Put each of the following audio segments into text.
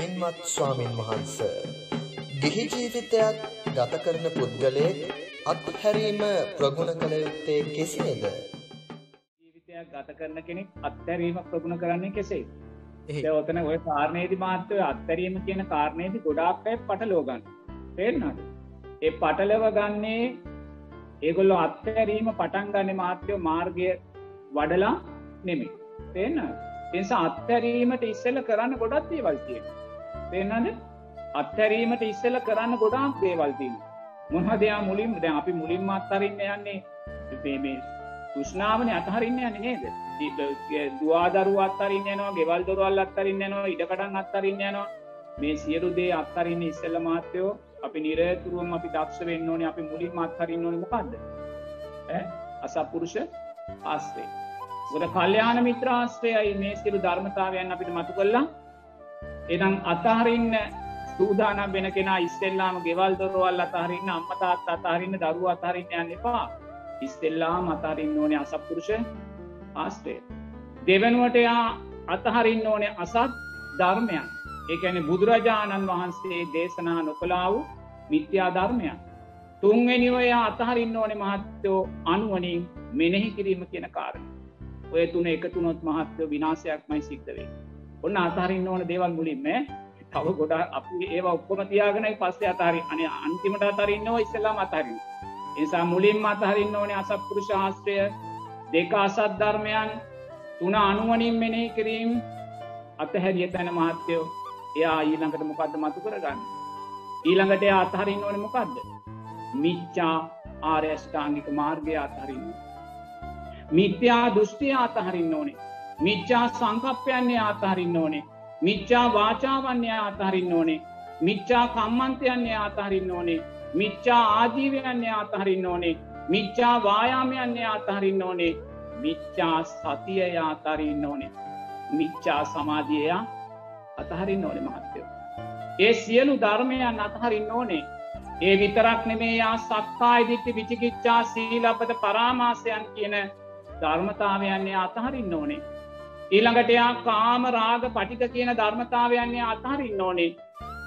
පින්වත් ස්වාමින් වහන්ස ගිහි ජීවිතයක් ගත කරන පුද්ගලයෙක් අත්හැරීම ප්‍රගුණ කළ යුත්තේ කෙසේද? ජීවිතයක් ගත කරන කෙනෙක් අත්හැරීම ප්‍රගුණ කරන්නේ කෙසේ ඔතන ඔය කාරණයේදි මාත්‍යය අත්හැරීම කියන කාරණයේදි ගොඩාක් අය පටලෝගන්න තේරනද ඒ පටලව ගන්නේ ඒගොල්ලො අත්හැරීම පටන් ගන්න මාත්‍යයෝ මාර්ගය වඩලා නෙමේ තේන්න එනිසා අත්හැරීමට ඉස්සෙල්ල කරන්න ගොඩත් දේවල්තිය තේන්නද අත්හැරීමට ඉස්සෙල්ල කරන්න ගොඩාක් දේවල්තිී මොහදයා මුලින් දැ අපි මුලින්ම අත්තරන්න යන්නේ. මේ තුෂ්නාවන අතහරින්න යන නේද? දවාදරු අත්තරන්න යනවා ගෙවල් දොරවල් අත්තරන්න යනවා ඉඩකඩන් අත්තරන්න යනවා. මේ සියලු දේ අත්තරන්න ඉස්සෙල්ල මාත්‍යයෝ අපි නිරතුරුවම් අපි දක්ෂ වෙන්න ඕනේ අපි මුලින් මත්හරින්න ඕන මොකක්ද අසපුරුෂ ආස්ත්‍රේ ගොද කල්්‍යයාන මිත්‍රාස්ත්‍රයයි මේ සිරු ධර්මතාවයන් අපිට මතු කල්ලා එනම් අතහරින්න සූදානම් වෙන කෙන ඉස්සෙල්ලාම ගෙවල් දොරවල් අතහරින්න අම්මතාත් අතහරින්න දරුව අතහරින්න යන්න එපා. ඉස්සෙල්ලා මතරින්න ඕනේ අසපුරුෂ ආස්ත්‍රය දෙවනුවට එයා අතහරින්න ඕනේ අසත් ධර්මයන්. ඒඇන බුදුරජාණන් වහන්සේ දේශනා නොකලාව මිත්‍යා ධර්මයන්. තුන්වෙනිවය අතහරින්න ඕනෙ මහත්තයෝ අනුවනින් මෙනෙහි කිරීම කියන කාරණ. ඔය තුන එකතුනොත් මහත්තයෝ විනාසයක්මයි සිද්ධවේ ඔන්න අතහරින්න ඕන දේවල් මුලින්ම. තව ගොඩ අපි ඒ ඔක්කොම තියාගෙනයි පස්සේ අතාරි අන අන්තිමට අතරින්නවා ඉස්සල්ලා අතරින් නිසා මුලින් අතහරින්න ඕනේ අසපුරු ශාස්ත්‍රය දෙක අසත් ධර්මයන් තුන අනුවනින් මෙනෙහි කිරීම් අතහැරිය තැන මහත්තයෝ. එයා ඊළඟට මොකක්ද මතු කරගන්න? ඊළඟට අතහරින්න ඕන මොකක්ද මිච්චා ආර්යෂ්ඨාංගික මාර්ගය අතහරින්න මිත්‍යා දෘෂ්ටිය අතහරින්න ඕනේ. මිච්චා සංකප්පයන්නේ අතහරින්න ඕනේ. මිච්චා වාචාවන්‍ය අතහරින්න ඕනේ. මිච්චා කම්මන්තයන්නේ අතහරින්න ඕනේ. මිච්චා ආජීවයන්නේ අතහරින්න ඕනේ. මිච්චා වායාමයන්නේ අතහරින්න ඕනේ. මිච්චා සතිය අතරින්න ඕනේ. මිච්චා සමාධියයා අතහරින්න ඕනේ මහත්තයෝ ඒ සියලු ධර්මයන් අතහරින්න ඕනේ. ඒ විතරක් නෙමේ යා සක්කා ඉදිත්ති විචිකිච්චා සීලපත පරාමාසයන් කියන ධර්මතාවයන්නේ අතහරින්න ඕනේ. ඊළඟට එයා කාම රාග පටික කියන ධර්මතාවයන්නේ අතහරින්න ඕනේ.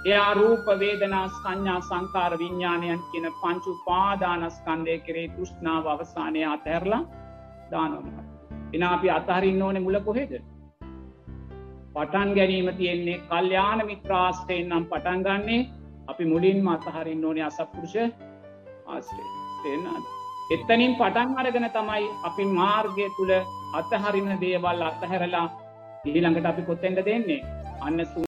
එයා රූප වේදනා සංඥා සංකාර විඤ්ඥාණයන් කියන පංචු පාදානස්කන්දය කරේ තුෂ්නාව අවසානය අතැරලා දානොම එන අපි අතහරින්න ඕන මුල කොහෙද? පටන් ගැනීම තියෙන්නේ කල්්‍යාන මිත්‍රාස්ටයෙන් නම් පටන් ගන්නේ. අපි මුලින්ම අතහරින්න ඕනේ අසපුරුෂ ආස්ටේ තෙන්නාද එත්තනින් පටන් අරගෙන තමයි අපි මාර්ගය තුළ අතහරින්න දේවල් අත්තහැරලා ඊළඟට අපි කොත්තෙන්ට දෙන්නේ? අන්න